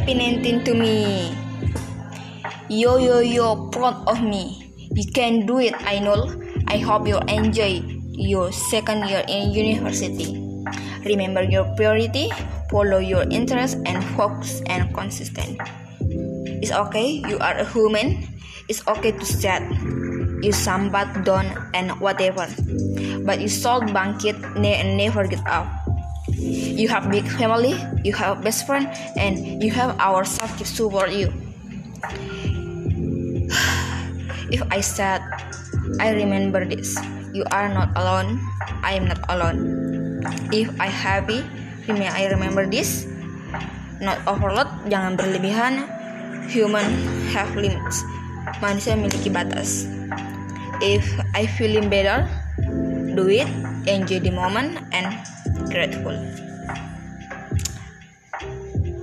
19 to me. Yo yo yo, proud of me. You can do it, I know. I hope you enjoy your second year in university. Remember your priority, follow your interest, and focus and consistent. It's okay, you are a human. It's okay to set you sambat down and whatever. But you should bank it and never get up. You have big family, you have best friend, and you have ourselves to support you. If I said, I remember this, you are not alone, I am not alone. If I happy, I remember this, not overload, jangan berlebihan. Human have limits. Manusia memiliki batas. If I feeling better, do it, enjoy the moment, and grateful.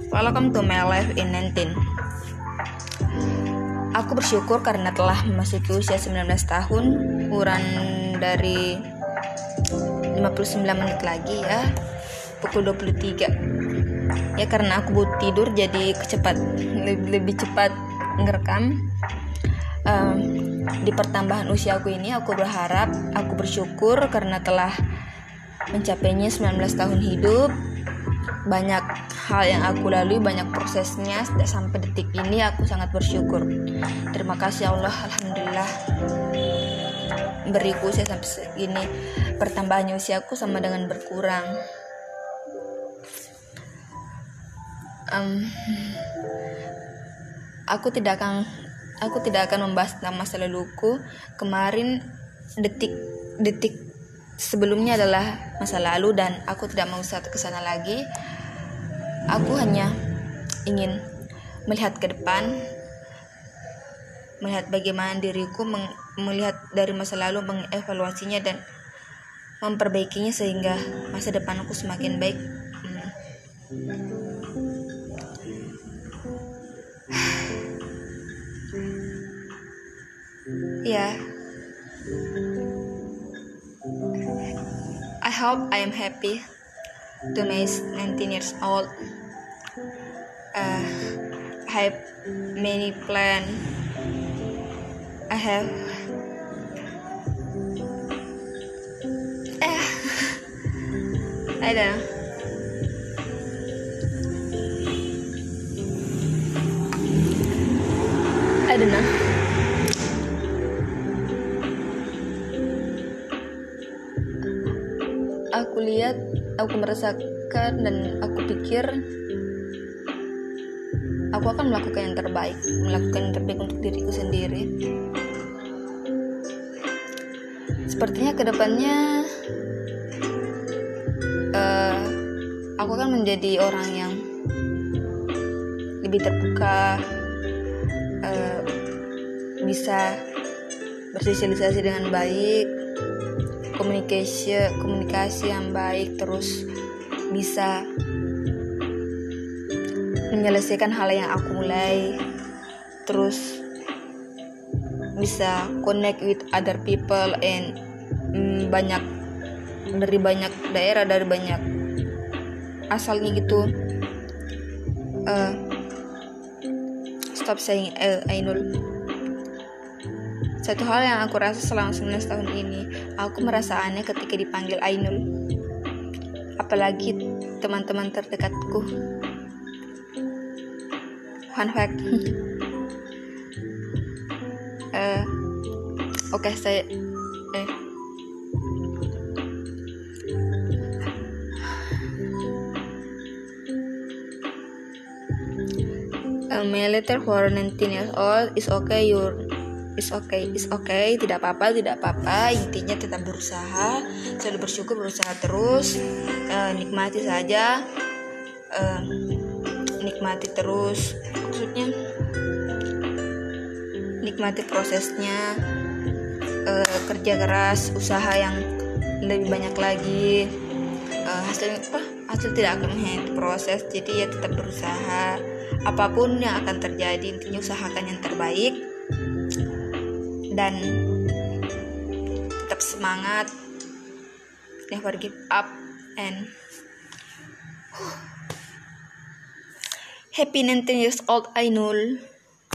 Welcome to my life in 19. Aku bersyukur karena telah memasuki usia 19 tahun, kurang dari 59 menit lagi ya, pukul 23. Ya karena aku butuh tidur jadi kecepat lebih, lebih cepat ngerekam. Um, di pertambahan usia aku ini aku berharap, aku bersyukur karena telah mencapainya 19 tahun hidup. Banyak hal yang aku lalui banyak prosesnya. Sampai detik ini aku sangat bersyukur. Terima kasih Allah Alhamdulillah. Beriku usia sampai segini. Pertambahannya usiaku sama dengan berkurang. Um, aku tidak akan aku tidak akan membahas tentang masa kemarin detik detik sebelumnya adalah masa lalu dan aku tidak mau ke sana lagi Aku hanya ingin melihat ke depan, melihat bagaimana diriku melihat dari masa lalu, mengevaluasinya dan memperbaikinya sehingga masa depanku semakin baik. Hmm. ya, yeah. I hope I am happy to my 19 years old. uh, I have many plan. I have eh I don't know. I don't know lihat aku merasakan dan aku pikir aku akan melakukan yang terbaik melakukan yang terbaik untuk diriku sendiri. Sepertinya ke depannya uh, aku akan menjadi orang yang lebih terbuka uh, bisa bersosialisasi dengan baik komunikasi komunikasi yang baik terus bisa menyelesaikan hal yang aku mulai terus bisa connect with other people and mm, banyak dari banyak daerah dari banyak asalnya gitu. Uh, stop saying uh, Ainul satu hal yang aku rasa selama 19 tahun ini aku merasa aneh ketika dipanggil Ainul apalagi teman-teman terdekatku. Fun fact. Uh, oke okay, saya eh. A letter for 19 years old is okay your is okay is okay. Tidak apa-apa tidak apa-apa. Intinya tetap berusaha selalu bersyukur berusaha terus. Uh, nikmati saja. Uh, nikmati terus. Maksudnya nikmati prosesnya. Uh, kerja keras usaha yang lebih banyak lagi. Uh, hasil apa? Hasil tidak akan hanya proses. Jadi ya tetap berusaha. Apa pun yang akan terjadi intinya usahakan yang terbaik dan tetap semangat never give up and Happy 19 years old Ainul.